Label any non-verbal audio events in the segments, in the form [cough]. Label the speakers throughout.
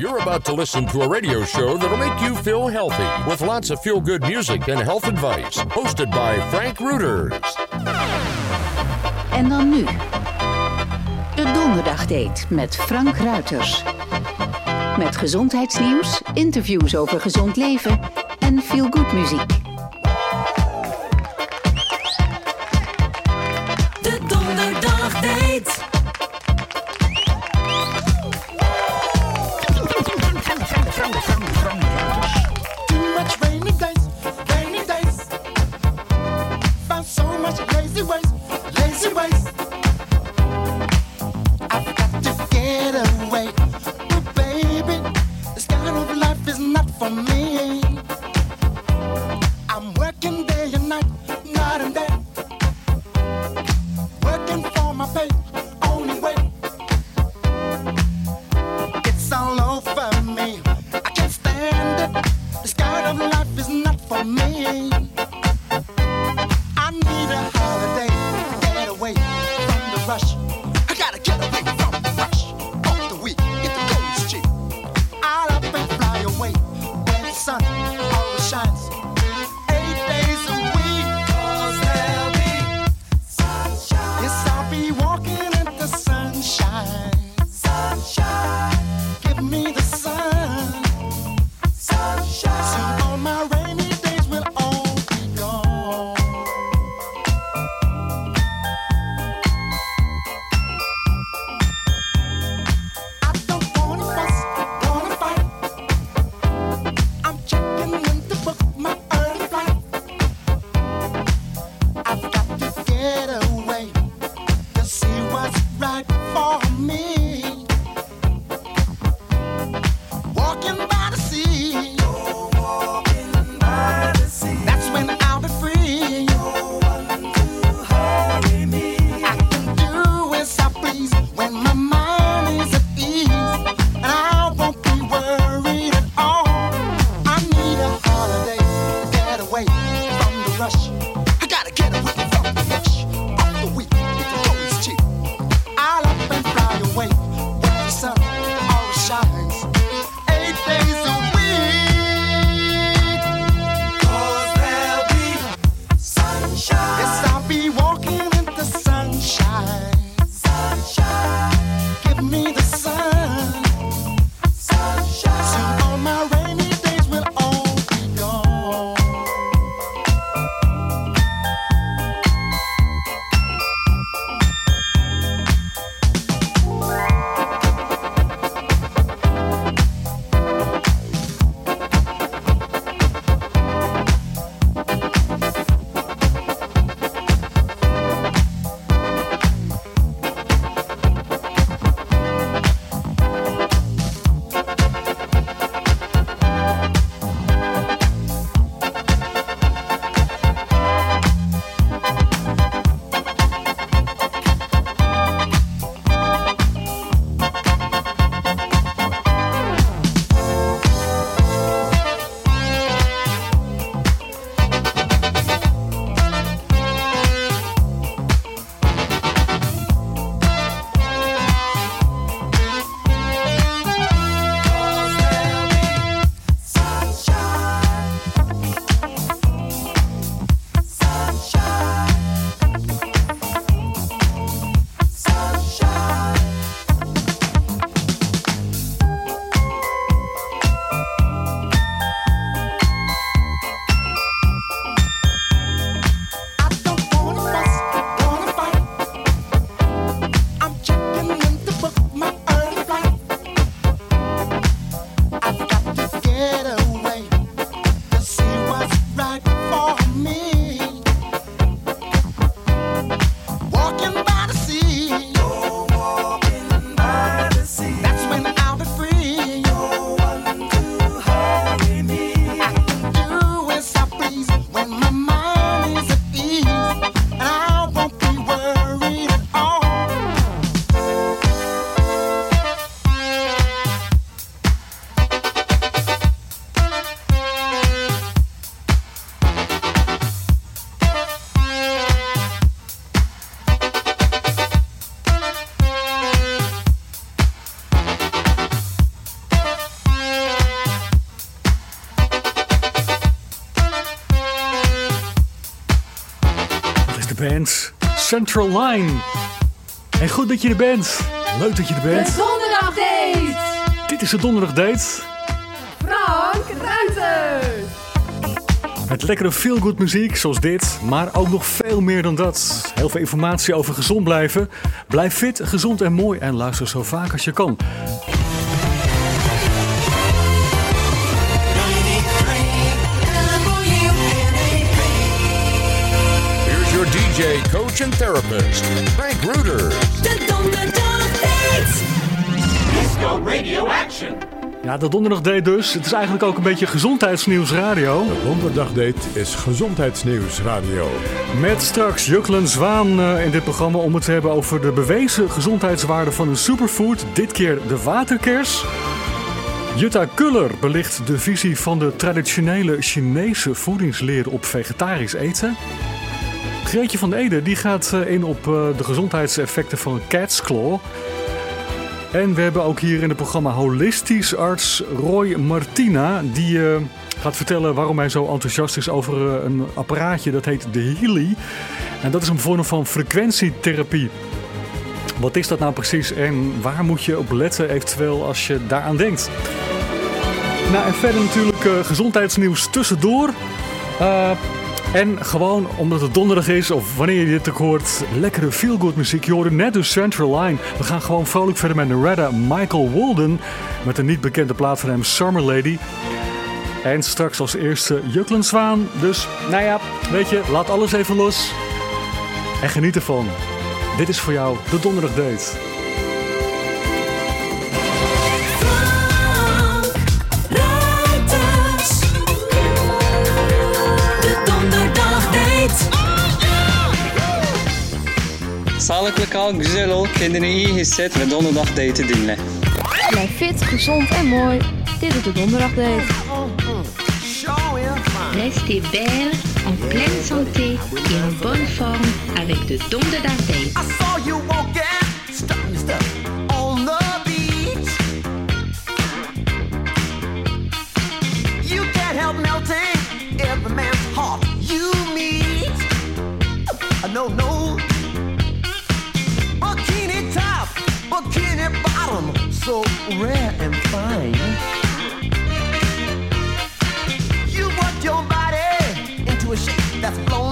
Speaker 1: You're about to listen to a radio show that'll make you feel healthy with lots of feel good music and health advice. Hosted by Frank Rooters.
Speaker 2: En dan nu. De Donderdagdate met Frank Ruiters. Met gezondheidsnieuws, interviews over gezond leven en feel good muziek.
Speaker 3: Band Central Line. En goed dat je er bent. Leuk dat je er bent.
Speaker 4: De donderdag date.
Speaker 3: Dit is de donderdag date.
Speaker 4: Frank Ruiter.
Speaker 3: Met lekkere feel-good muziek zoals dit, maar ook nog veel meer dan dat. Heel veel informatie over gezond blijven. Blijf fit, gezond en mooi en luister zo vaak als je kan.
Speaker 1: Coach, and therapist, Frank Ruder.
Speaker 5: De donderdag date.
Speaker 3: Ja, de donderdag date dus. Het is eigenlijk ook een beetje gezondheidsnieuws radio.
Speaker 6: Donderdagdate is Gezondheidsnieuws Radio.
Speaker 3: Met straks Juklen Zwaan eh, in dit programma om het te hebben over de bewezen gezondheidswaarde van een superfood. Dit keer de waterkers. Jutta Kuller belicht de visie van de traditionele Chinese voedingsleer op vegetarisch eten. Greetje van Ede die gaat eh, in op eh, de gezondheidseffecten van cat's claw. En we hebben ook hier in het programma holistisch arts Roy Martina. Die eh, gaat vertellen waarom hij zo enthousiast is over een apparaatje dat heet de Healy. En dat is een vorm van frequentietherapie. Wat is dat nou precies en waar moet je op letten eventueel als je daaraan denkt? Nou, en verder natuurlijk gezondheidsnieuws tussendoor. En gewoon omdat het donderdag is, of wanneer je dit ook hoort, lekkere feel-good muziek. Je hoorde net dus Central Line. We gaan gewoon vrolijk verder met Narada Michael Walden. Met een niet bekende plaat van hem, Summer Lady. En straks als eerste Juklen Zwaan. Dus, nou ja, weet je, laat alles even los. En geniet ervan. Dit is voor jou de donderdag date.
Speaker 7: Kal, güzel ol, kendini iyi hisset ve donderdag date'i dinle.
Speaker 8: Blijf fit, gezond en mooi. Dit is de donderdag date.
Speaker 2: Restez belle, en pleine santé et en bonne forme avec de Donderdag Date.
Speaker 9: I saw bikini bottom, so rare and fine. You work your body into a shape that's blown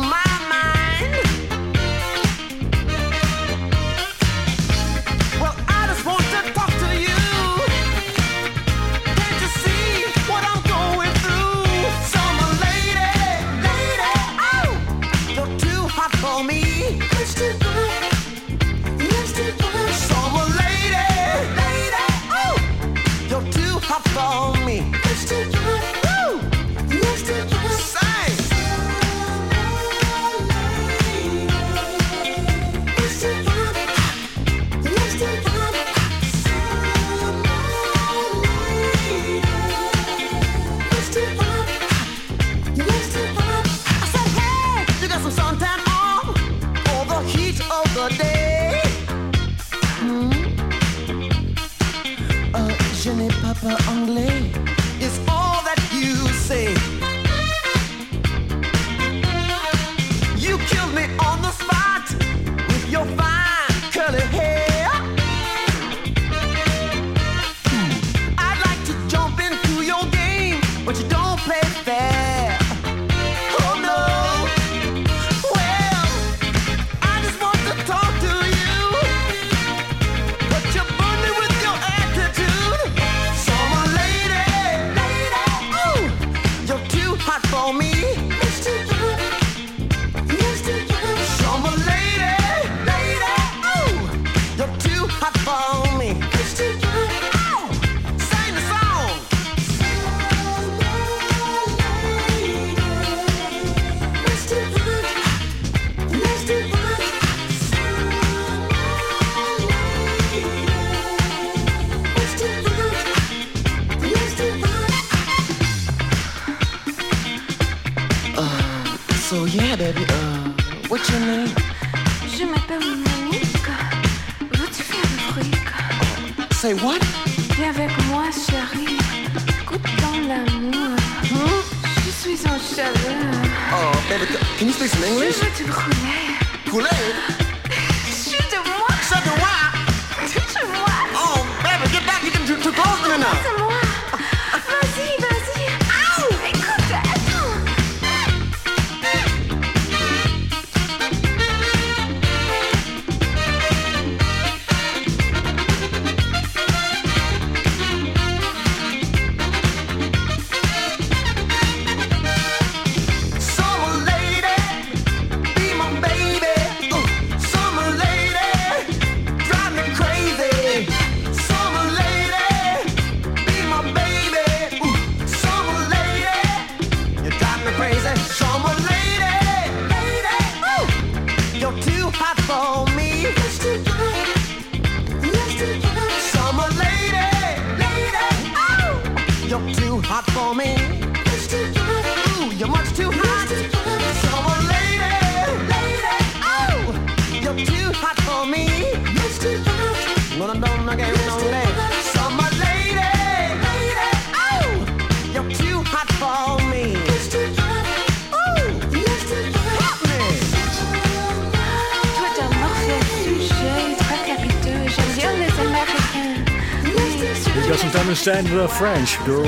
Speaker 9: the
Speaker 3: French, girl.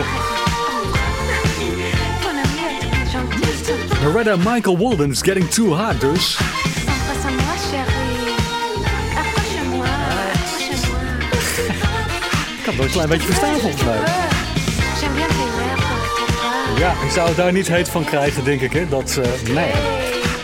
Speaker 8: Ton ami est très gentil.
Speaker 3: Loretta Michael Walden is getting too hot, dus.
Speaker 8: Face à moi, chérie. Approche-moi, approche-moi.
Speaker 3: Ik had wel een klein beetje verstaan volgens mij.
Speaker 8: J'aime bien tes lèvres, tes bras.
Speaker 3: Ja, ik zou het daar niet heet van krijgen, denk ik, hè. Dat, eh, nee.
Speaker 8: Hey,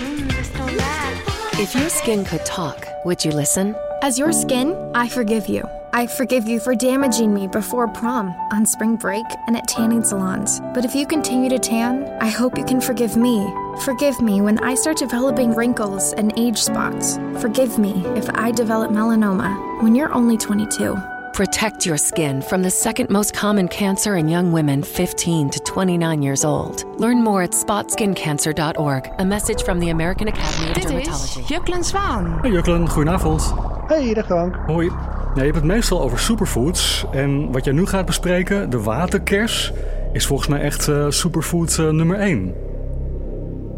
Speaker 8: mm, le standard.
Speaker 10: If your skin could talk, would you listen?
Speaker 11: As your skin, I forgive you. I forgive you for damaging me before prom, on spring break, and at tanning salons. But if you continue to tan, I hope you can forgive me. Forgive me when I start developing wrinkles and age spots. Forgive me if I develop melanoma when you're only 22.
Speaker 10: Protect your skin from the second most common cancer in young women 15 to 29 years old. Learn more at spotSkinCancer.org. A message from the American Academy of
Speaker 4: Dit
Speaker 10: Dermatology.
Speaker 4: is Juklen Zwaan.
Speaker 3: Hey Juklen, goedenavond.
Speaker 12: Hey, dag Frank.
Speaker 3: Hoi. Je hebt het meestal over superfoods. En wat jij nu gaat bespreken, de waterkers, is volgens mij echt eh, superfood eh, nummer 1.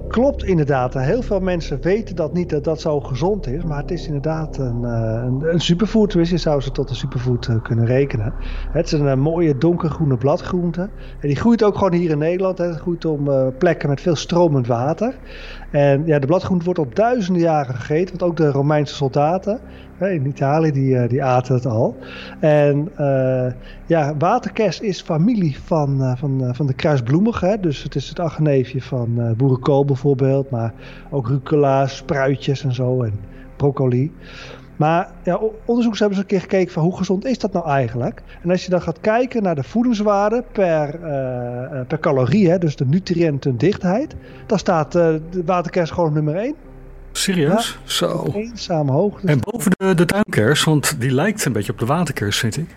Speaker 12: Klopt inderdaad. Heel veel mensen weten dat niet dat dat zo gezond is. Maar het is inderdaad een, eh, een, een superfood. Dus je zou ze tot een superfood kunnen rekenen. Het is een mooie donkergroene bladgroente. En die groeit ook gewoon hier in Nederland. Het groeit om plekken met veel stromend water. En ja, de bladgroente wordt al duizenden jaren gegeten. Want ook de Romeinse soldaten hè, in Italië, die, eh, die aten het al. En eh, ja, waterkers is familie van, eh, van, van de kruisbloemige. Dus het is het achterneefje van boerenkool bijvoorbeeld. Maar ook rucola, spruitjes en zo. En broccoli. Maar ja, onderzoekers hebben eens een keer gekeken van hoe gezond is dat nou eigenlijk. En als je dan gaat kijken naar de voedingswaarde per, eh, per calorie, hè, dus de nutriëntendichtheid, dan staat eh, de waterkers gewoon op nummer 1.
Speaker 3: Serieus? Zo.
Speaker 12: Eenzame hoog. Dus
Speaker 3: En boven de, de tuinkers, want die lijkt een beetje op de waterkers, vind ik.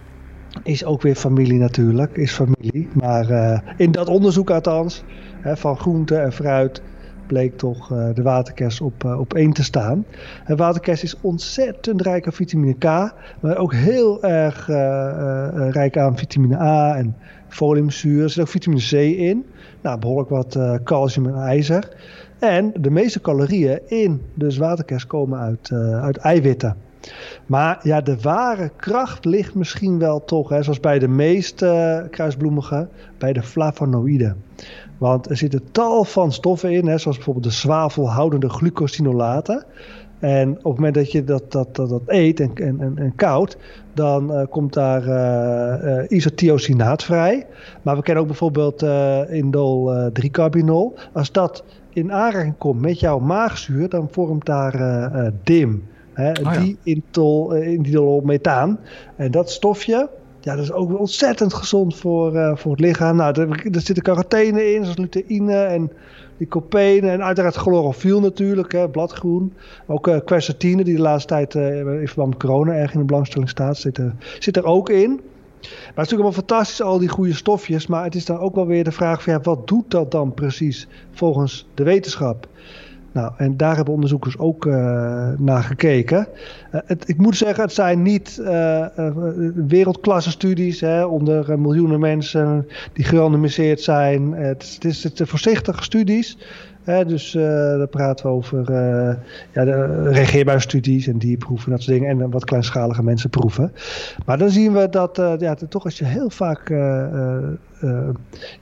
Speaker 12: is ook weer familie natuurlijk, is familie. Maar in dat onderzoek althans, hè, van groente en fruit, bleek toch eh, de waterkers op, eh, op één te staan. En waterkers is ontzettend rijk aan vitamine K, maar ook heel erg eh, rijk aan vitamine A en foliumzuur. Er zit ook vitamine C in. Nou, behoorlijk wat calcium en ijzer. En de meeste calorieën in dus waterkers komen uit, uit eiwitten. Maar ja, de ware kracht ligt misschien wel toch, hè, zoals bij de meeste kruisbloemigen, bij de flavonoïden. Want er zitten tal van stoffen in, hè, zoals bijvoorbeeld de zwavelhoudende glucosinolaten. En op het moment dat je dat, dat, dat, dat eet en, en, en, koudt, dan eh, komt daar eh eh, isotiocinaat vrij. Maar we kennen ook bijvoorbeeld indol eh 3-carbinol. Als dat in aanraking komt met jouw maagzuur, dan vormt daar DIM. Hè,
Speaker 3: ja.
Speaker 12: die intol, eh, indolmethaan. En dat stofje, ja, dat is ook ontzettend gezond voor, eh, voor het lichaam. Nou, er, er zitten carotene in, zoals luteïne en lycopene. En uiteraard chlorofiel natuurlijk, hè, bladgroen. Ook eh quercetine, die de laatste tijd eh, in verband met corona erg in de belangstelling staat, zit er, zit er ook in. Maar het is natuurlijk wel fantastisch, al die goede stofjes. Maar het is dan ook wel weer de vraag van wat doet dat dan precies volgens de wetenschap? Nou, en daar hebben onderzoekers ook eh, naar gekeken. Eh, ik moet zeggen, het zijn niet eh, wereldklasse studies hè, onder miljoenen mensen die gerandomiseerd zijn. Het, het, is, het voorzichtige studies. Hè, dus uh, daar praten we over uh, ja, de reageerbuisstudies en dierproeven en dat soort dingen. En wat kleinschalige mensen proeven. Maar dan zien we dat uh, ja, toch als je heel vaak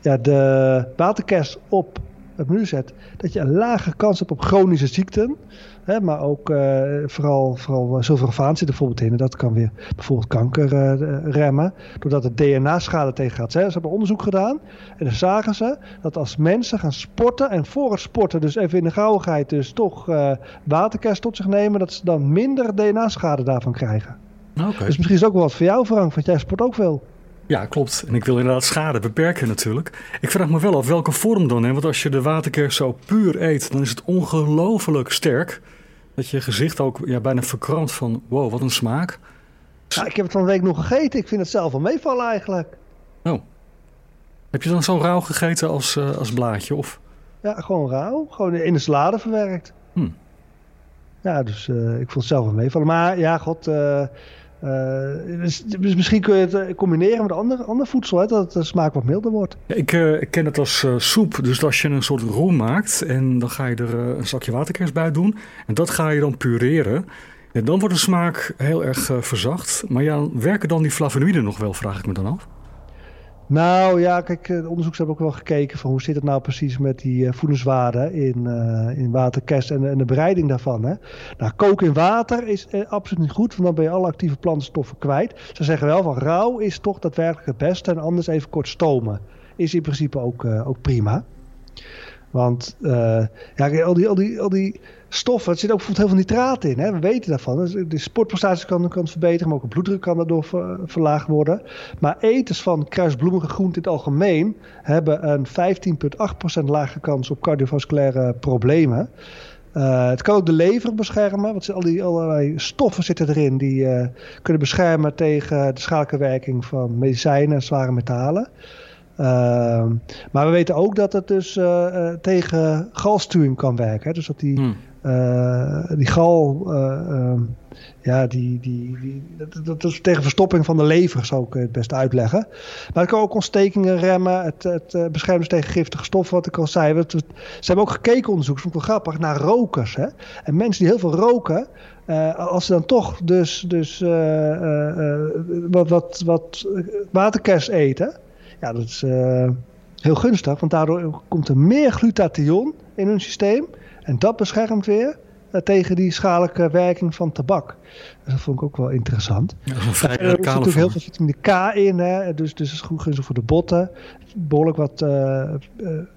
Speaker 12: ja, de waterkers op het menu zet, dat je een lage kans hebt op chronische ziekten. Hè, maar ook uh, vooral, vooral sulforafaan zit er bijvoorbeeld in. En dat kan weer bijvoorbeeld kanker uh, remmen. Doordat het DNA-schade tegengaat. Ze hebben onderzoek gedaan. En dan zagen ze dat als mensen gaan sporten. En voor het sporten dus even in de gauwigheid dus toch uh, waterkers tot zich nemen. Dat ze dan minder DNA-schade daarvan krijgen.
Speaker 3: Okay.
Speaker 12: Dus misschien is het ook wel wat voor jou Frank. Want jij sport ook veel.
Speaker 3: Ja, klopt. En ik wil inderdaad schade beperken natuurlijk. Ik vraag me wel af welke vorm dan. Hè? Want als je de waterkers zo puur eet, dan is het ongelooflijk sterk. Dat je gezicht ook ja, bijna verkrampt van wow, wat een smaak.
Speaker 12: Ja, ik heb het van de week nog gegeten. Ik vind het zelf wel meevallen eigenlijk.
Speaker 3: Oh. Heb je dan zo rauw gegeten als, uh, als blaadje? Of?
Speaker 12: Ja, gewoon rauw. Gewoon in de salade verwerkt.
Speaker 3: Hm.
Speaker 12: Ja, dus uh, ik vond het zelf wel meevallen. Maar ja, god... Uh, uh, dus, dus, misschien kun je het combineren met ander, ander voedsel, hè, dat de smaak wat milder wordt.
Speaker 3: Ik, ken het als soep. Dus als je een soort room maakt en dan ga je er een zakje waterkers bij doen. En dat ga je dan pureren. En dan wordt de smaak heel erg verzacht. Maar ja, werken dan die flavonoïden nog wel, vraag ik me dan af?
Speaker 12: Nou ja, kijk, de onderzoekers hebben ook wel gekeken van hoe zit het nou precies met die uh, voedingswaarden in, uh, in waterkers en, en, de bereiding daarvan. Hè? Nou, koken in water is absoluut niet goed, want dan ben je alle actieve plantstoffen kwijt. Ze zeggen wel van rauw is toch daadwerkelijk het beste en anders even kort stomen. Is in principe ook, ook prima. Want ja, al die, al, die, al die stoffen, er zit ook bijvoorbeeld heel veel nitraat in. Hè? We weten daarvan. Dus de sportprestatie kan, kan verbeteren, maar ook de bloeddruk kan daardoor ver, verlaagd worden. Maar eters van kruisbloemige groenten in het algemeen hebben een 15,8% lage kans op cardiovasculaire problemen. Uh, het kan ook de lever beschermen, want al die allerlei stoffen zitten erin die uh, kunnen beschermen tegen de schadelijke werking van medicijnen en zware metalen. Uh, maar we weten ook dat het dus uh, tegen galstuwing kan werken. Hè? Dus dat die, hmm. Uh, die gal, ehm, ja, die, die, die, dat, dat, is tegen verstopping van de lever, zou ik het best uitleggen. Maar het kan ook ontstekingen remmen. Het, het beschermt dus tegen giftige stoffen, wat ik al zei. Ze hebben ook gekeken, onderzoek, vond ik wel grappig, naar rokers. Hè? En mensen die heel veel roken, als ze dan toch dus, dus wat, wat, wat waterkers eten ja, dat is heel gunstig, want daardoor komt er meer glutathion in hun systeem. En dat beschermt weer uh, tegen die schadelijke werking van tabak. Dus dat vond ik ook wel interessant.
Speaker 3: Ja, er zit
Speaker 12: natuurlijk heel veel vitamine K in, hè, dus, dus is goed voor de botten. Behoorlijk wat uh,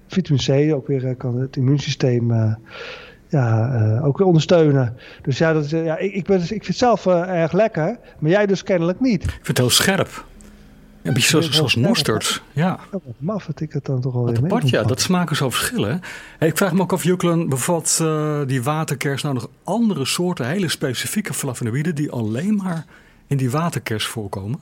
Speaker 12: vitamine C, ook weer kan het immuunsysteem ja, ook weer ondersteunen. Dus ja, dat, ja ik, ik, ben, ik vind het zelf erg lekker, maar jij dus kennelijk niet. Ik
Speaker 3: vind het heel scherp. Een beetje zoals, zoals mosterd. Ja.
Speaker 12: Maf dat ik het dan toch alweer
Speaker 3: mee ja. Dat smaken zo verschillen. Hey, ik vraag me ook af, Juklen, bevat uh, die waterkers nou nog andere soorten, hele specifieke flavonoïden die alleen maar in die waterkers voorkomen?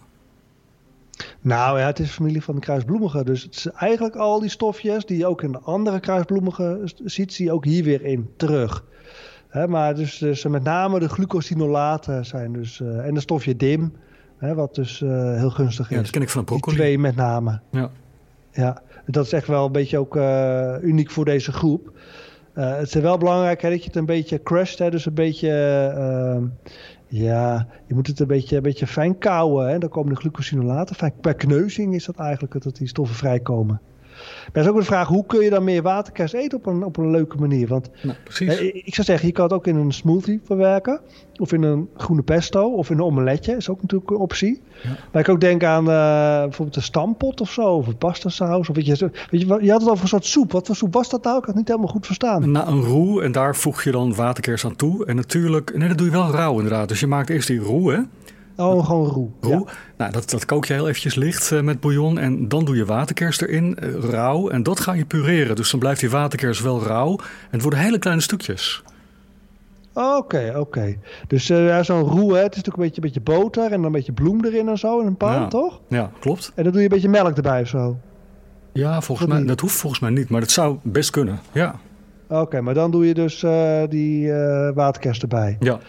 Speaker 12: Nou ja, het is familie van de kruisbloemige. Dus het is eigenlijk al die stofjes die je ook in de andere kruisbloemige ziet, zie je ook hier weer in terug. He, maar dus, dus met name de glucosinolaten zijn dus, uh, en de stofje DIM. Hè, wat dus uh, heel gunstig is.
Speaker 3: Ja, dat ken ik van broccoli.
Speaker 12: Die twee met name.
Speaker 3: Ja.
Speaker 12: Ja, dat is echt wel een beetje ook uh, uniek voor deze groep. Uh, het is wel belangrijk hè, dat je het een beetje crushed, hè, dus een beetje... ja, je moet het een beetje, een beetje fijn kouwen. Hè. Dan komen de glucosinolaten. Fijn, per kneuzing is dat eigenlijk dat die stoffen vrijkomen. Maar is ook de vraag, hoe kun je dan meer waterkers eten op een, op een leuke manier? Want
Speaker 3: nou, precies.
Speaker 12: ik zou zeggen, je kan het ook in een smoothie verwerken. Of in een groene pesto. Of in een omeletje. Is ook natuurlijk een optie.
Speaker 3: Ja.
Speaker 12: Maar ik ook denken aan uh, bijvoorbeeld een stampot of zo. Of een pasta saus. Of weet je, weet je, je had het over een soort soep. Wat voor soep was dat nou? Ik had het niet helemaal goed verstaan.
Speaker 3: Nou, een roe. En daar voeg je dan waterkers aan toe. En natuurlijk, nee, dat doe je wel rauw inderdaad. Dus je maakt eerst die roe, hè.
Speaker 12: Oh, gewoon roe.
Speaker 3: roe. Ja. Nou, dat, dat kook je heel eventjes licht uh, met bouillon en dan doe je waterkers erin, uh, rauw. En dat ga je pureren. Dus dan blijft die waterkers wel rauw. En het worden hele kleine stukjes.
Speaker 12: Oké, okay, oké. Okay. Dus uh, ja, zo'n roe, hè, het is natuurlijk een beetje, een beetje boter en dan een beetje bloem erin en zo in een pan,
Speaker 3: ja.
Speaker 12: toch?
Speaker 3: Ja, klopt.
Speaker 12: En dan doe je een beetje melk erbij of zo?
Speaker 3: Ja, volgens dat mij, dat hoeft volgens mij niet, maar dat zou best kunnen, ja.
Speaker 12: Oké, okay, maar dan doe je dus die waterkers erbij?
Speaker 3: Ja.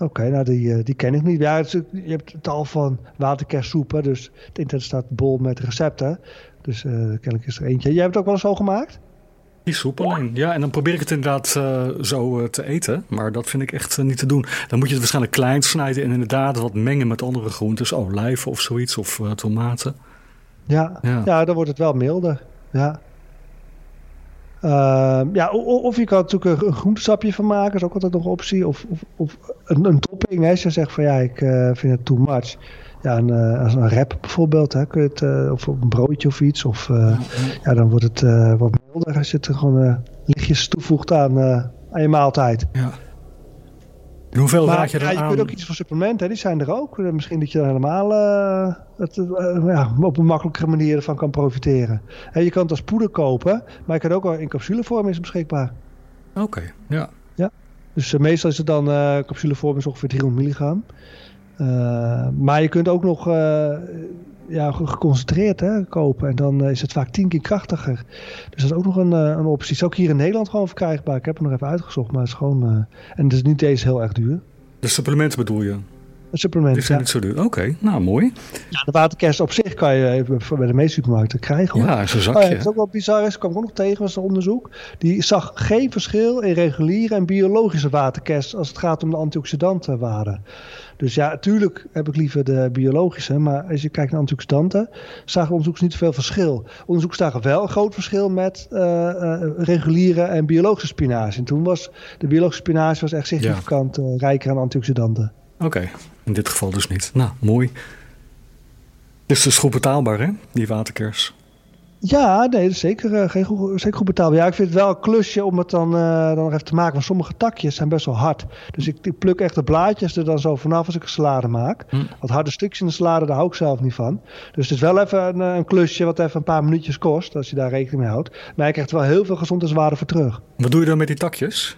Speaker 12: Oké, okay, nou die, die ken ik niet. Ja, het je hebt tal van waterkerssoepen, dus het internet staat bol met recepten. Dus uh, kennelijk is er eentje. Jij hebt het ook wel eens zo gemaakt?
Speaker 3: Die soep alleen. Ja, en dan probeer ik het inderdaad eh, zo eh, te eten. Maar dat vind ik echt eh, niet te doen. Dan moet je het waarschijnlijk klein snijden en inderdaad wat mengen met andere groentes. Olijven of zoiets, of eh, tomaten.
Speaker 12: Ja,
Speaker 3: Ja.
Speaker 12: ja. dan wordt het wel milder. Ja. Ehm, ja, of je kan er natuurlijk een, groentesapje van maken, is ook altijd nog een optie. Of, of, of een, een topping, hè, als je zegt van ja, ik eh, vind het too much. Ja, een, eh, als een rap bijvoorbeeld, hè, kun je het, eh, of een broodje of iets. Of eh, ja, dan wordt het wat milder als je het er gewoon lichtjes toevoegt aan, aan je maaltijd.
Speaker 3: Ja. Hoeveel
Speaker 12: Maar
Speaker 3: raad je
Speaker 12: ja,
Speaker 3: dan
Speaker 12: je
Speaker 3: aan?
Speaker 12: kunt ook iets voor supplementen, die zijn er ook. Eh, Misschien dat je dan helemaal eh, het, eh, ja, op een makkelijkere manier ervan kan profiteren. En je kan het als poeder kopen, maar je kan ook in capsulevorm is beschikbaar.
Speaker 3: Oké, ja.
Speaker 12: Ja. Dus meestal is het dan, capsulevorm is ongeveer 300 milligram. Maar je kunt ook nog ja, ge- geconcentreerd hè, kopen. En dan eh, is het vaak tien keer krachtiger. Dus dat is ook nog een, eh, een optie. Is ook hier in Nederland gewoon verkrijgbaar. Ik heb het nog even uitgezocht, maar het is gewoon... eh, en het is niet eens heel erg duur.
Speaker 3: De supplementen bedoel je?
Speaker 12: Een supplement,
Speaker 3: Die zijn
Speaker 12: ja.
Speaker 3: niet zo duur. Oké, nou mooi.
Speaker 12: Ja, de waterkers op zich kan je even bij de meeste supermarkten krijgen. Hoor.
Speaker 3: Ja, is een
Speaker 12: Oh
Speaker 3: zakje.
Speaker 12: ja, wat ook wel bizar is, kwam ik ook nog tegen, was een onderzoek. Die zag geen verschil in reguliere en biologische waterkers als het gaat om de antioxidantenwaarde. Dus ja, natuurlijk heb ik liever de biologische, maar als je kijkt naar antioxidanten, zagen onderzoekers niet veel verschil. Onderzoekers zagen wel een groot verschil met eh, eh, reguliere en biologische spinazie. En toen was de biologische spinazie was echt significant eh, rijker aan antioxidanten.
Speaker 3: Oké, in dit geval dus niet. Nou, mooi. Dit is dus goed betaalbaar, hè? Die waterkers.
Speaker 12: Ja, nee, dat is zeker, eh, geen goed, zeker goed betaalbaar. Ja, ik vind het wel een klusje om het dan, eh, dan nog even te maken. Want sommige takjes zijn best wel hard. Dus ik, ik pluk echt de blaadjes er dan zo vanaf als ik een salade maak. Wat harde stukjes in de salade, daar hou ik zelf niet van. Dus het is wel even een, eh, een klusje wat even een paar minuutjes kost. Als je daar rekening mee houdt. Maar je krijgt er wel heel veel gezondheidswaarde voor terug.
Speaker 3: Wat doe je dan met die takjes?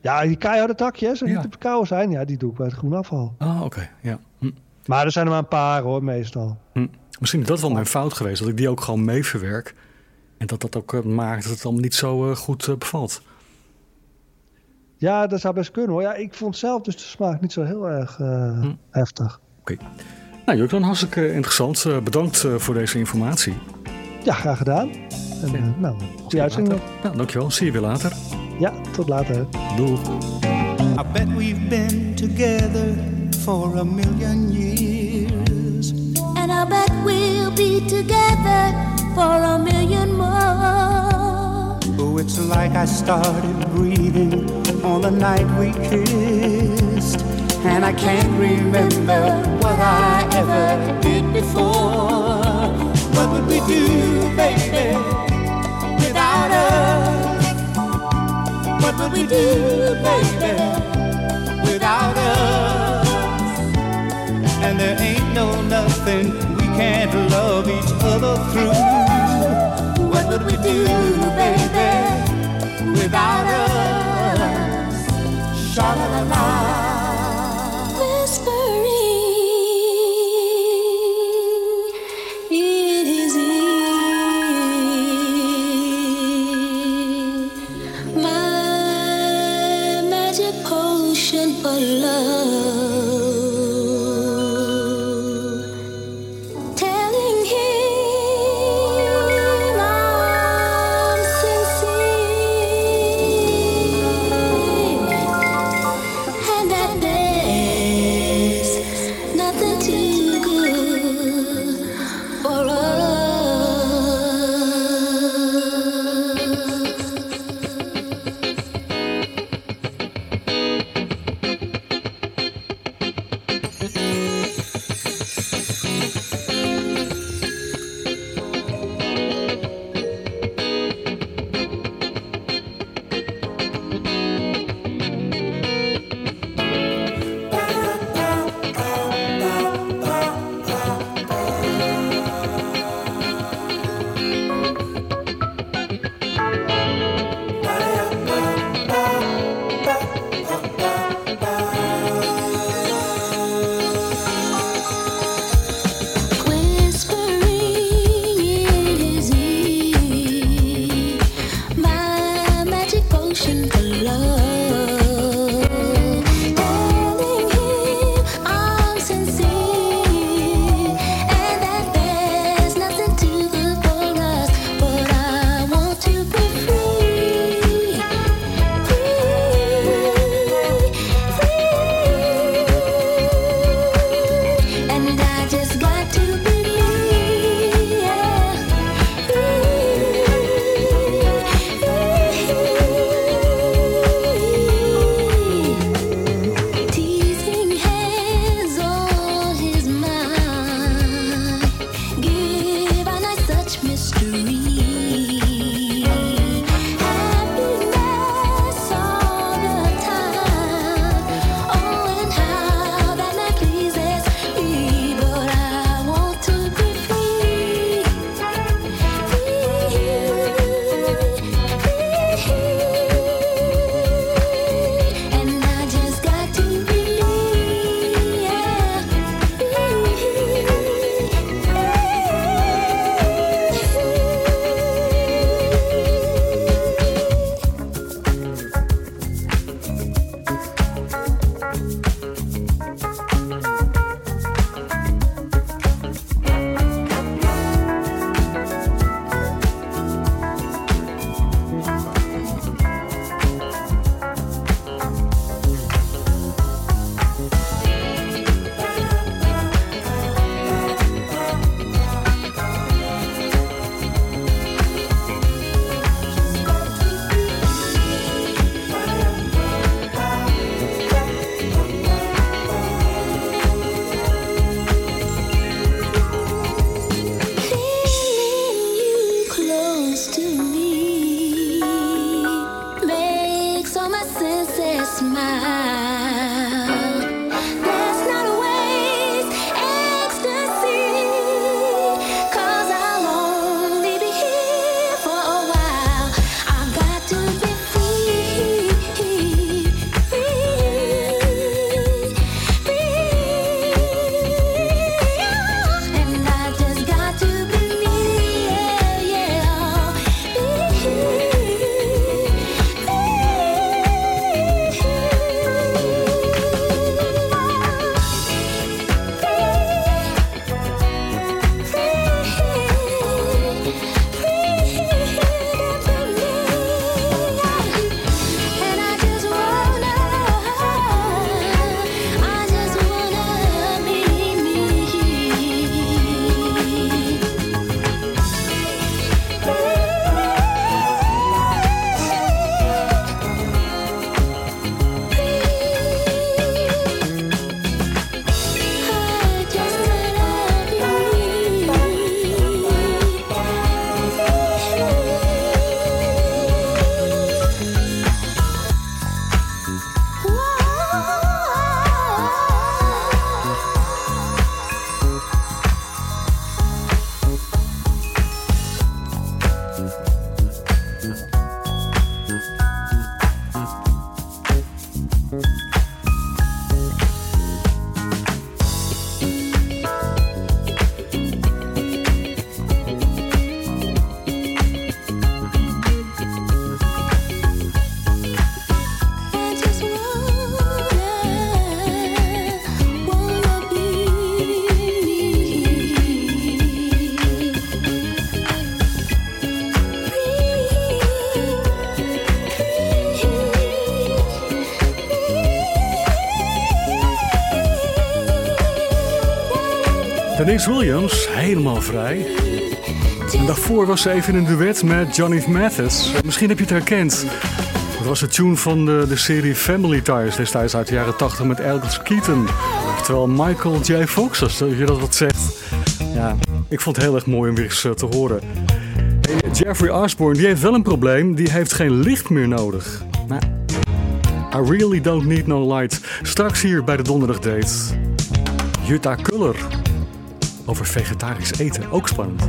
Speaker 12: Ja, die keiharde takjes, die
Speaker 3: Ja.
Speaker 12: te verkouden zijn, ja, die doe ik bij het groen afval.
Speaker 3: Ah, oké, ja. Hm.
Speaker 12: Maar er zijn er maar een paar hoor, meestal.
Speaker 3: Hm. Misschien is dat wel mijn fout geweest, dat ik die ook gewoon mee verwerk. En dat dat ook eh, maakt dat het allemaal niet zo eh, goed eh, bevalt.
Speaker 12: Ja, dat zou best kunnen hoor. Ja, ik vond zelf dus de smaak niet zo heel erg eh, heftig.
Speaker 3: Oké. Nou, Jurk, dan hartstikke interessant. Eh, bedankt eh, voor deze informatie.
Speaker 12: Ja, graag gedaan. En, eh, nou, goede uitzending.
Speaker 3: Ja, dankjewel. Zie je weer later.
Speaker 12: Ja, tot later.
Speaker 3: Doei.
Speaker 13: I bet we've been together for a million years.
Speaker 5: I bet we'll be together for a million more.
Speaker 13: Oh, it's like I started breathing on the night we kissed. And I can't remember what I ever did before. What would we do, baby, without us? What would we do, baby, love each other through. What would we do, baby, without us? Sha la la la.
Speaker 14: Denise Williams, helemaal vrij. En daarvoor was ze even in een duet met Johnny Mathis. Misschien heb je het herkend. Dat was de tune van de, de serie Family Ties destijds uit de jaren 80 met Alex Keaton. Terwijl Michael J. Fox, als je dat wat zegt. Ja, ik vond het heel erg mooi om weer eens eh, te horen. Jeffrey Osborne, die heeft wel een probleem. Die heeft geen licht meer nodig. I really don't need no light. Straks hier bij de donderdag date. Jutta Kuller. Over vegetarisch eten, ook spannend.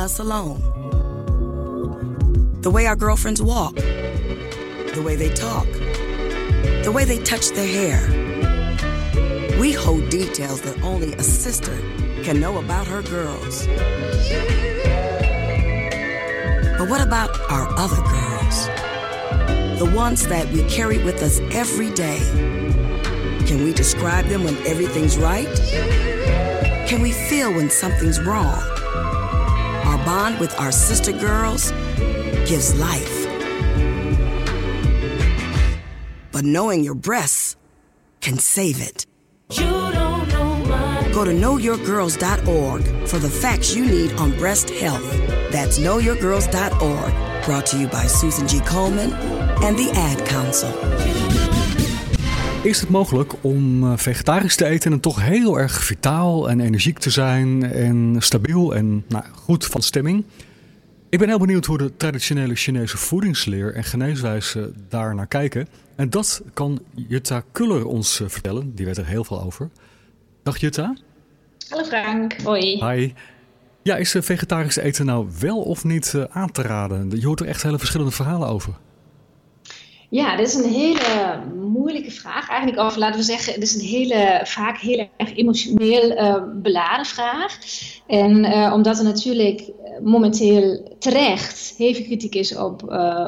Speaker 9: Us alone. The way our girlfriends walk, the way they talk, the way they touch their hair. We hold details that only a sister can know about her girls. But what about our other girls? The ones that we carry with us every day. Can we describe them when everything's right? Can we feel when something's wrong? Bond with our sister girls gives life. But knowing your breasts can save it. Go to knowyourgirls.org for the facts you need on breast health. That's knowyourgirls.org. Brought to you by Susan G. Coleman and the Ad Council.
Speaker 14: Is het mogelijk om eh, vegetarisch te eten en toch heel erg vitaal en energiek te zijn en stabiel en nou, goed van stemming? Ik ben heel benieuwd hoe de traditionele Chinese voedingsleer en geneeswijze daar naar kijken. En dat kan Jutta Kuller ons eh, vertellen. Die weet er heel veel over. Dag Jutta.
Speaker 15: Hallo Frank, hoi.
Speaker 14: Hi.
Speaker 3: Ja, is uh, vegetarisch eten nou wel of niet aan te raden? Je hoort er echt hele verschillende verhalen over.
Speaker 15: Ja, dit is een hele moeilijke vraag. Eigenlijk over, laten we zeggen, het is een hele, vaak heel erg emotioneel uh, beladen vraag. En uh, omdat er natuurlijk momenteel terecht veel kritiek is op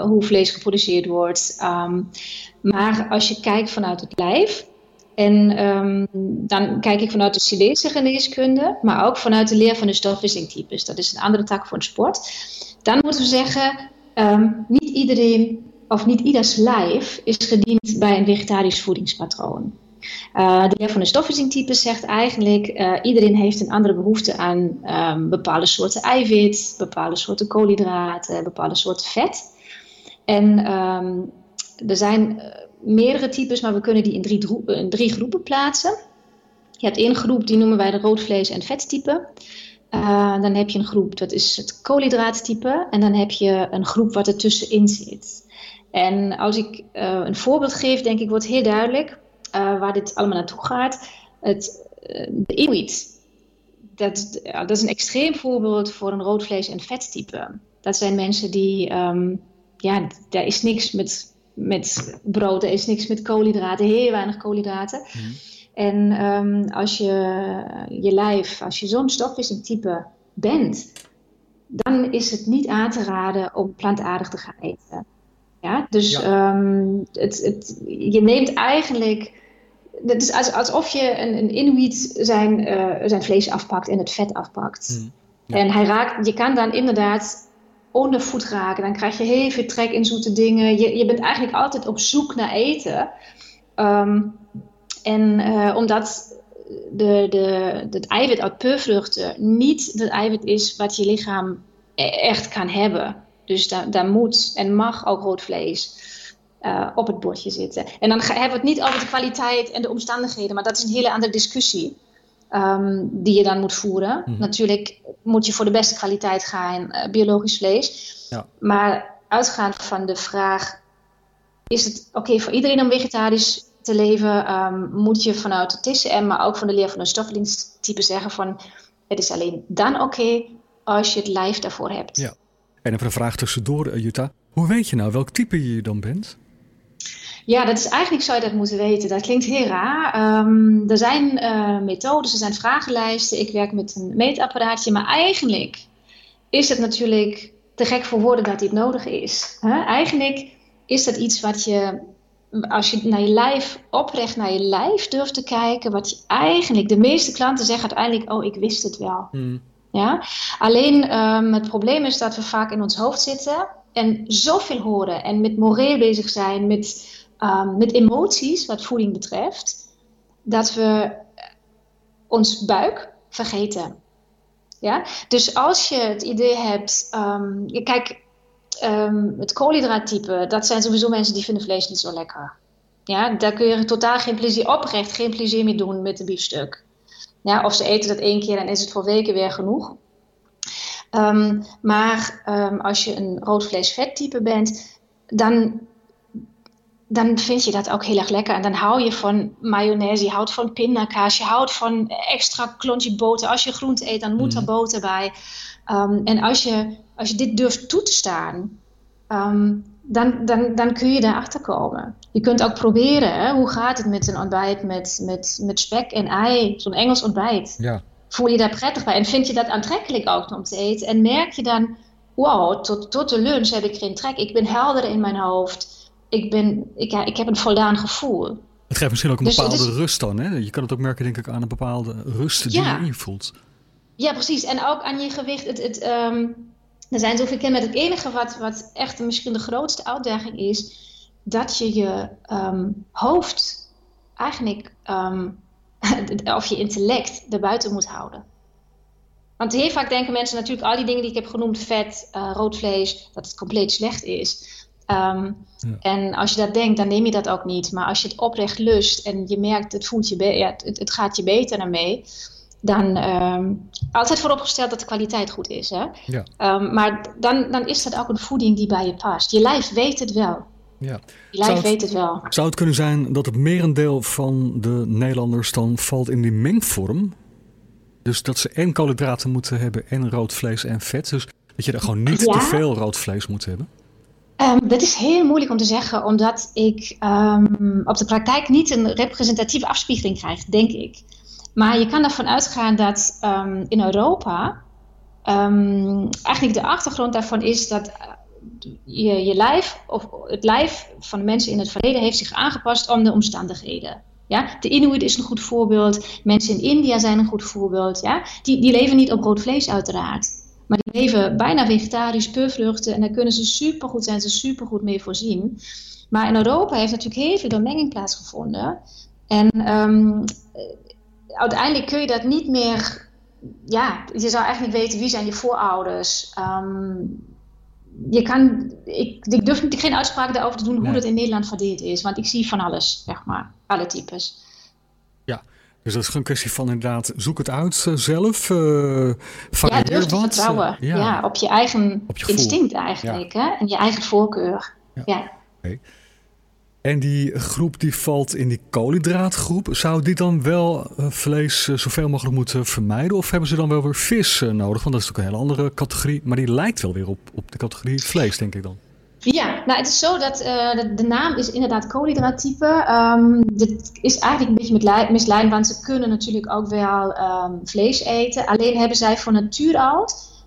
Speaker 15: hoe vlees geproduceerd wordt. Um, maar als je kijkt vanuit het lijf, en um, dan kijk ik vanuit de Chinese geneeskunde, maar ook vanuit de leer van de stofwisselingtypes. Dat is een andere tak een sport. Dan moeten we zeggen, um, niet iedereen of niet ieders lijf is gediend bij een vegetarisch voedingspatroon. Uh, de leer van de stofwisselingtypes zegt eigenlijk, uh, iedereen heeft een andere behoefte aan um, bepaalde soorten eiwit, bepaalde soorten koolhydraten, bepaalde soorten vet. En um, er zijn uh, meerdere types, maar we kunnen die in drie, drie, groepen plaatsen. Je hebt één groep, die noemen wij de roodvlees- en vettype. Dan heb je een groep, dat is het koolhydraattype. En dan heb je een groep wat er tussenin zit. En als ik uh, een voorbeeld geef, denk ik, wordt heel duidelijk uh, waar dit allemaal naartoe gaat. Het, de Inuit, dat, dat is een extreem voorbeeld voor een roodvlees- en vettype. Dat zijn mensen die, um, ja, daar is niks met met brood, er is niks met koolhydraten, heel weinig koolhydraten. Mm. En um, als je je lijf, als je zo'n stofwisselingtype bent, dan is het niet aan te raden om plantaardig te gaan eten. Ja, dus ja. Um, het, het, je neemt eigenlijk. Het is alsof je een, een Inuit zijn, uh, zijn vlees afpakt en het vet afpakt. Mm. Ja. En hij raakt, je kan dan inderdaad onder voet raken. Dan krijg je heel veel trek in zoete dingen. Je, je bent eigenlijk altijd op zoek naar eten. Um, en uh, omdat de, de, het eiwit uit peurvruchten niet het eiwit is wat je lichaam echt kan hebben. Dus daar, daar moet en mag ook rood vlees uh, op het bordje zitten. En dan hebben we het niet over de kwaliteit en de omstandigheden, maar dat is een hele andere discussie. Um, die je dan moet voeren. Mm -hmm. Natuurlijk moet je voor de beste kwaliteit gaan, uh, biologisch vlees. Ja. Maar uitgaand van de vraag: is het oké okay voor iedereen om vegetarisch te leven? Um, moet je vanuit de TCM, maar ook van de leer van de zeggen: van het is alleen dan oké okay als je het lijf daarvoor hebt.
Speaker 3: Ja. En even een vraag tussendoor, Jutta. Hoe weet je nou welk type je dan bent?
Speaker 15: Ja, dat is eigenlijk zou je dat moeten weten. Dat klinkt heel raar. Um, er zijn uh, methodes, er zijn vragenlijsten. Ik werk met een meetapparaatje, maar eigenlijk is het natuurlijk te gek voor woorden dat dit nodig is. Huh? Eigenlijk is dat iets wat je, als je naar je lijf oprecht naar je lijf durft te kijken, wat je eigenlijk, de meeste klanten zeggen uiteindelijk, oh, ik wist het wel. Hmm. Ja? Alleen um, het probleem is dat we vaak in ons hoofd zitten en zoveel horen en met moreel bezig zijn, met um, met emoties wat voeding betreft, dat we ons buik vergeten. Ja? Dus als je het idee hebt, um, kijk, um, het koolhydraattype, dat zijn sowieso mensen die vinden vlees niet zo lekker. Ja, daar kun je totaal geen plezier, oprecht geen plezier mee doen met een biefstuk. Ja, of ze eten dat één keer en is het voor weken weer genoeg. Um, maar um, als je een roodvlees-vettype bent, dan dan vind je dat ook heel erg lekker. En dan hou je van mayonaise, je houdt van pindakaas, je houdt van extra klontje boter. Als je groente eet, dan moet er boter bij. Um, en als je, als je dit durft toe te staan, dan, dan, dan kun je daarachter komen. Je kunt ook proberen, hè? hoe gaat het met een ontbijt met, met, met spek en ei, zo'n Engels ontbijt.
Speaker 3: Ja.
Speaker 15: Voel je daar prettig bij en vind je dat aantrekkelijk ook om te eten? En merk je dan, wow, tot, tot de lunch heb ik geen trek. Ik ben helder in mijn hoofd ik, ben, ik, ja, ik heb een voldaan gevoel.
Speaker 3: Het geeft misschien ook een dus, bepaalde dus, rust dan. Hè? Je kan het ook merken, denk ik, aan een bepaalde rust die
Speaker 15: ja.
Speaker 3: je invoelt.
Speaker 15: Ja, precies. En ook aan je gewicht. Het, het, um, er zijn zoveel met het enige wat, wat echt misschien de grootste uitdaging is, dat je je um, hoofd eigenlijk, um, [laughs] of je intellect, erbuiten moet houden. Want heel vaak denken mensen natuurlijk al die dingen die ik heb genoemd, vet, uh, rood vlees, dat het compleet slecht is. Um, ja. En als je dat denkt, dan neem je dat ook niet. Maar als je het oprecht lust en je merkt, het, voelt je ja, het, het gaat je beter ermee. Dan um, altijd vooropgesteld dat de kwaliteit goed is. Hè?
Speaker 3: Ja.
Speaker 15: Um, maar dan, dan is dat ook een voeding die bij je past. Je lijf weet het wel.
Speaker 3: Ja.
Speaker 15: Lijf weet het wel.
Speaker 3: Zou het kunnen zijn dat het merendeel van de Nederlanders dan valt in die mengvorm? Dus dat ze en koolhydraten moeten hebben en rood vlees en vet. Dus dat je er gewoon niet
Speaker 15: Ja.
Speaker 3: te veel rood vlees moet hebben.
Speaker 15: Ehm, dat is heel moeilijk om te zeggen, omdat ik ehm, op de praktijk niet een representatieve afspiegeling krijg, denk ik. Maar je kan ervan uitgaan dat ehm, in Europa eigenlijk de achtergrond daarvan is dat je, je lijf, of het lijf van de mensen in het verleden heeft zich aangepast om de omstandigheden. Ja? De Inuit is een goed voorbeeld, mensen in India zijn een goed voorbeeld. Ja? Die, die leven niet op rood vlees uiteraard. Maar die leven bijna vegetarisch, puur vruchten. En daar kunnen ze supergoed zijn, ze supergoed mee voorzien. Maar in Europa heeft natuurlijk heel veel doormenging plaatsgevonden. En ehm, eh, uiteindelijk kun je dat niet meer... Ja, je zou eigenlijk weten wie zijn je voorouders. Ehm, je kan, ik, ik durf niet- geen uitspraak daarover te doen hoe dat in Nederland verdeeld is. Want ik zie van alles, zeg maar. Alle types.
Speaker 3: Ja. Dus dat is gewoon een kwestie van inderdaad, zoek het uit eh, zelf. eh
Speaker 15: Ja, durf te
Speaker 3: wat.
Speaker 15: vertrouwen.
Speaker 3: eh,
Speaker 15: ja. op je eigen
Speaker 3: Op je
Speaker 15: instinct eigenlijk. Hè? En je eigen voorkeur. Ja.
Speaker 3: En die groep die valt in die koolhydraatgroep. Zou die dan wel eh, vlees eh, zoveel mogelijk moeten vermijden? Of hebben ze dan wel weer vis eh, nodig? Want dat is natuurlijk een hele andere categorie. Maar die lijkt wel weer op, op de categorie vlees, denk ik dan.
Speaker 15: Ja, nou het is zo dat de, naam is inderdaad koolhydraattype. Ehm dit is eigenlijk een beetje mislei- misleidend, want ze kunnen natuurlijk ook wel ehm, vlees eten. Alleen hebben zij van natuur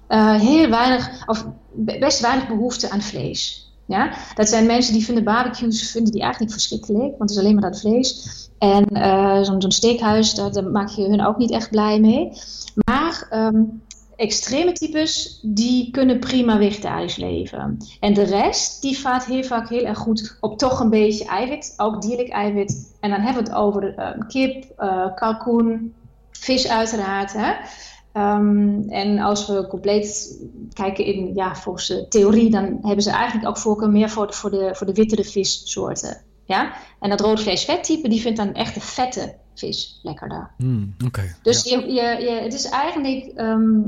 Speaker 15: eh, heel weinig, of be- best weinig behoefte aan vlees. Ja? Dat zijn mensen die vinden barbecues vinden die eigenlijk verschrikkelijk, want het is alleen maar dat vlees. En eh, zo'n zo'n steakhuis, daar, maak je hun ook niet echt blij mee. Maar ehm, extreme types, die kunnen prima vegetarisch leven. En de rest, die vaart heel vaak heel erg goed op toch een beetje eiwit, ook dierlijk eiwit. En dan hebben we het over eh, kip, eh, kalkoen, vis uiteraard. Hè? Ehm, en als we compleet kijken in, ja, volgens de theorie, dan hebben ze eigenlijk ook voorkeur meer voor de, voor de, voor de wittere vissoorten. Ja? En dat rood vlees vettype, die vindt dan echt de vette vis lekkerder.
Speaker 3: Hmm, Oké.
Speaker 15: Dus je, je, je, het is eigenlijk. ehm,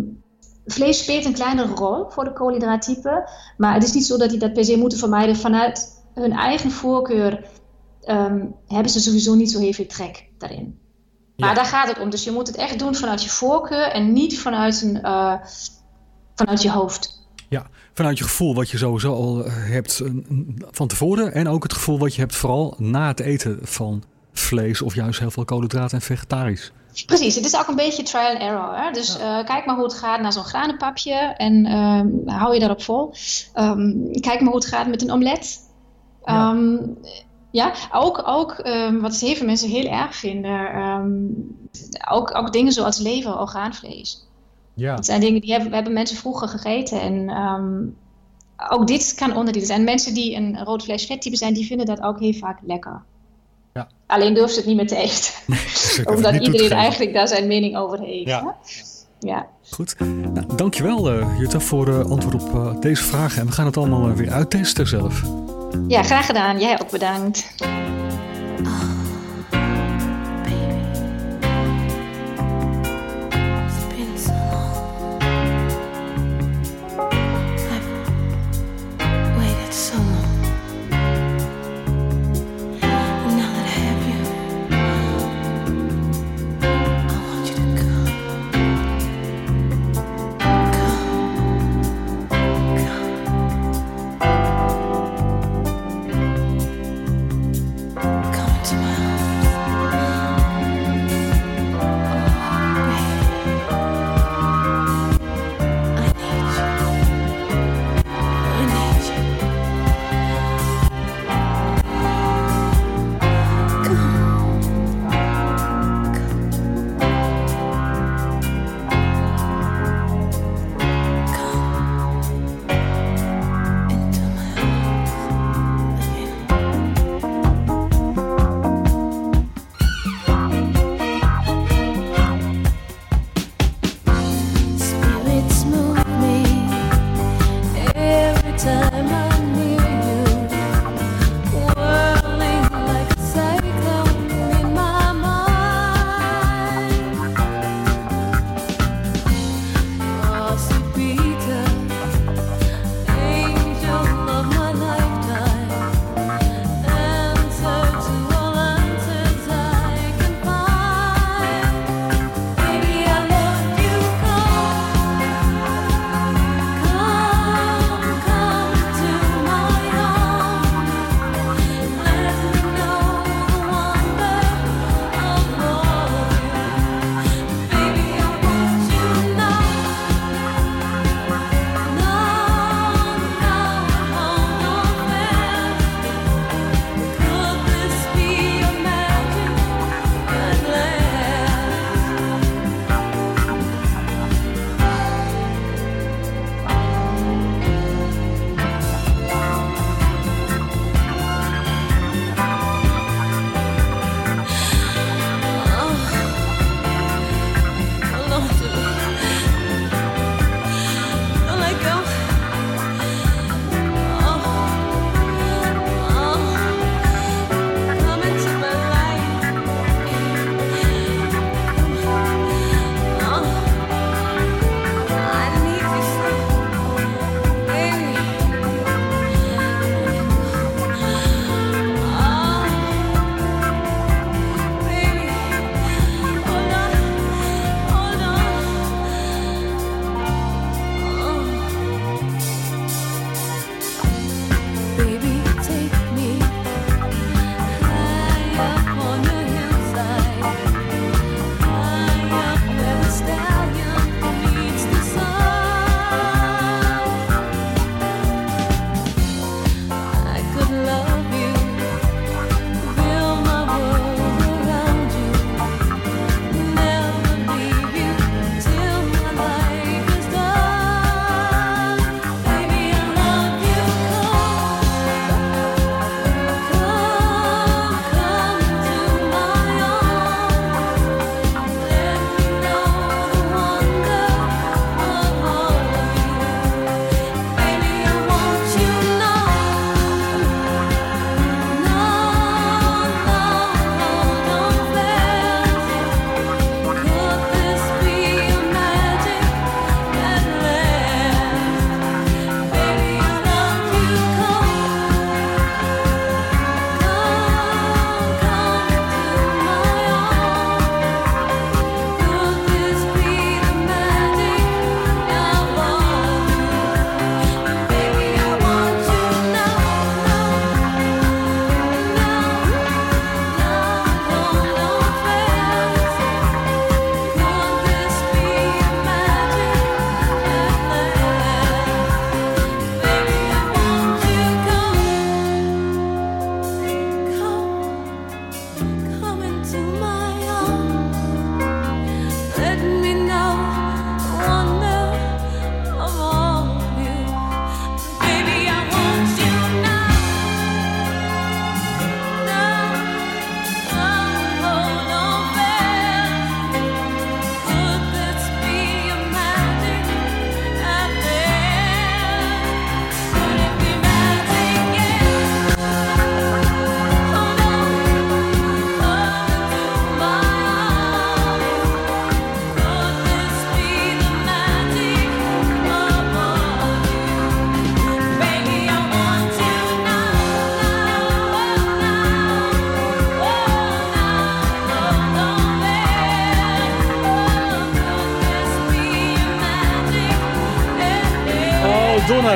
Speaker 15: vlees speelt een kleinere rol voor de koolhydraattype. Maar het is niet zo dat die dat per se moeten vermijden. Vanuit hun eigen voorkeur ehm, hebben ze sowieso niet zo heel veel trek daarin. Maar daar gaat het om. Dus je moet het echt doen vanuit je voorkeur en niet vanuit, een, eh, vanuit je hoofd.
Speaker 3: Ja, vanuit je gevoel wat je sowieso al eh, hebt eh, van tevoren. En ook het gevoel wat je hebt vooral na het eten van vlees of juist heel veel koolhydraten en vegetarisch.
Speaker 15: Precies, het is ook een beetje trial and error. Hè? Dus kijk maar hoe het gaat naar zo'n granenpapje en ehm, hou je daarop vol. Ehm, kijk maar hoe het gaat met een omelet. Ehm, ja, ook, ook ehm, wat heel veel mensen heel erg vinden, ehm, ook, ook dingen zoals lever, orgaanvlees.
Speaker 3: Ja.
Speaker 15: Dat zijn dingen die hebben, hebben mensen vroeger gegeten. En ehm, ook dit kan onderdeel zijn. Mensen die een rood vlees vettype zijn, die vinden dat ook heel vaak lekker.
Speaker 3: Ja.
Speaker 15: Alleen durft ze het niet meer te eten. [laughs] Omdat iedereen eigenlijk daar zijn mening over heeft.
Speaker 3: Ja.
Speaker 15: ja.
Speaker 3: Goed. Nou, dankjewel uh, Jutta voor uh, antwoord op uh, deze vragen. En we gaan het allemaal weer uittesten zelf.
Speaker 15: Ja, graag gedaan. Jij ook bedankt.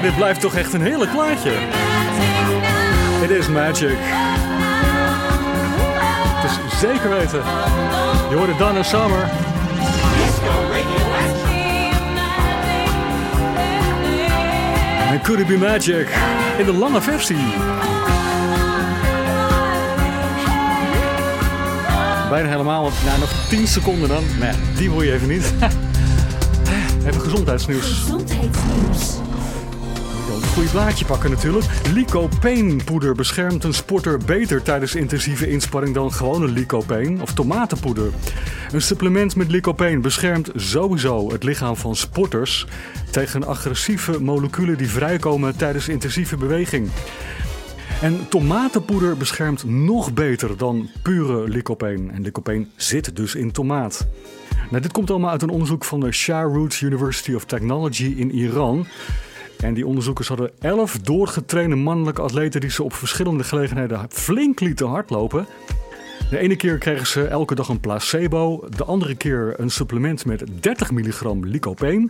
Speaker 3: Dit blijft toch echt een heerlijk plaatje. It is magic. Het is zeker weten. Je hoorde Donna Summer. En Could It Be Magic in de lange versie. Bijna helemaal, want nou, nog 10 seconden dan. Nee, die hoor je even niet. [laughs] Even gezondheidsnieuws.
Speaker 5: Gezondheidsnieuws.
Speaker 3: Een goede blaadje pakken natuurlijk. Lycopene poeder beschermt een sporter beter tijdens intensieve inspanning dan gewone lycopene of tomatenpoeder. Een supplement met lycopene beschermt sowieso het lichaam van sporters tegen agressieve moleculen die vrijkomen tijdens intensieve beweging. En tomatenpoeder beschermt nog beter dan pure lycopene. En lycopene zit dus in tomaat. Nou, dit komt allemaal uit een onderzoek van de Shahroot University of Technology in Iran. En die onderzoekers hadden 11 doorgetrainde mannelijke atleten die ze op verschillende gelegenheden flink lieten hardlopen. De ene keer kregen ze elke dag een placebo, de andere keer een supplement met 30 milligram lycopene.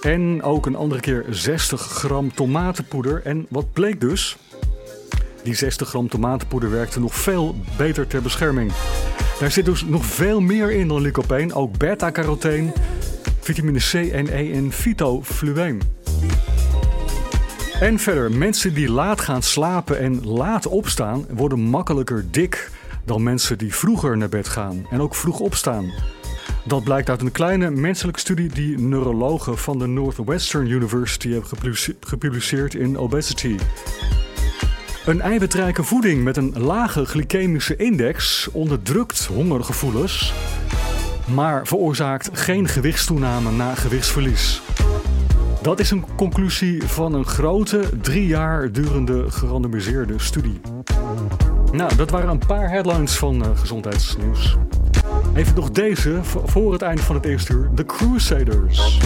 Speaker 3: En ook een andere keer 60 gram tomatenpoeder. En wat bleek dus? Die 60 gram tomatenpoeder werkte nog veel beter ter bescherming. Daar zit dus nog veel meer in dan lycopene. Ook beta-carotene, vitamine C en E en fytofluween. En verder, mensen die laat gaan slapen en laat opstaan, worden makkelijker dik dan mensen die vroeger naar bed gaan en ook vroeg opstaan. Dat blijkt uit een kleine menselijke studie die neurologen van de Northwestern University hebben gepublice- gepubliceerd in Obesity. Een eiwitrijke voeding met een lage glycemische index onderdrukt hongergevoelens, maar veroorzaakt geen gewichtstoename na gewichtsverlies. Dat is een conclusie van een grote, drie jaar durende gerandomiseerde studie. Nou, dat waren een paar headlines van eh, gezondheidsnieuws. Even nog deze voor het eind van het eerste uur. The Crusaders.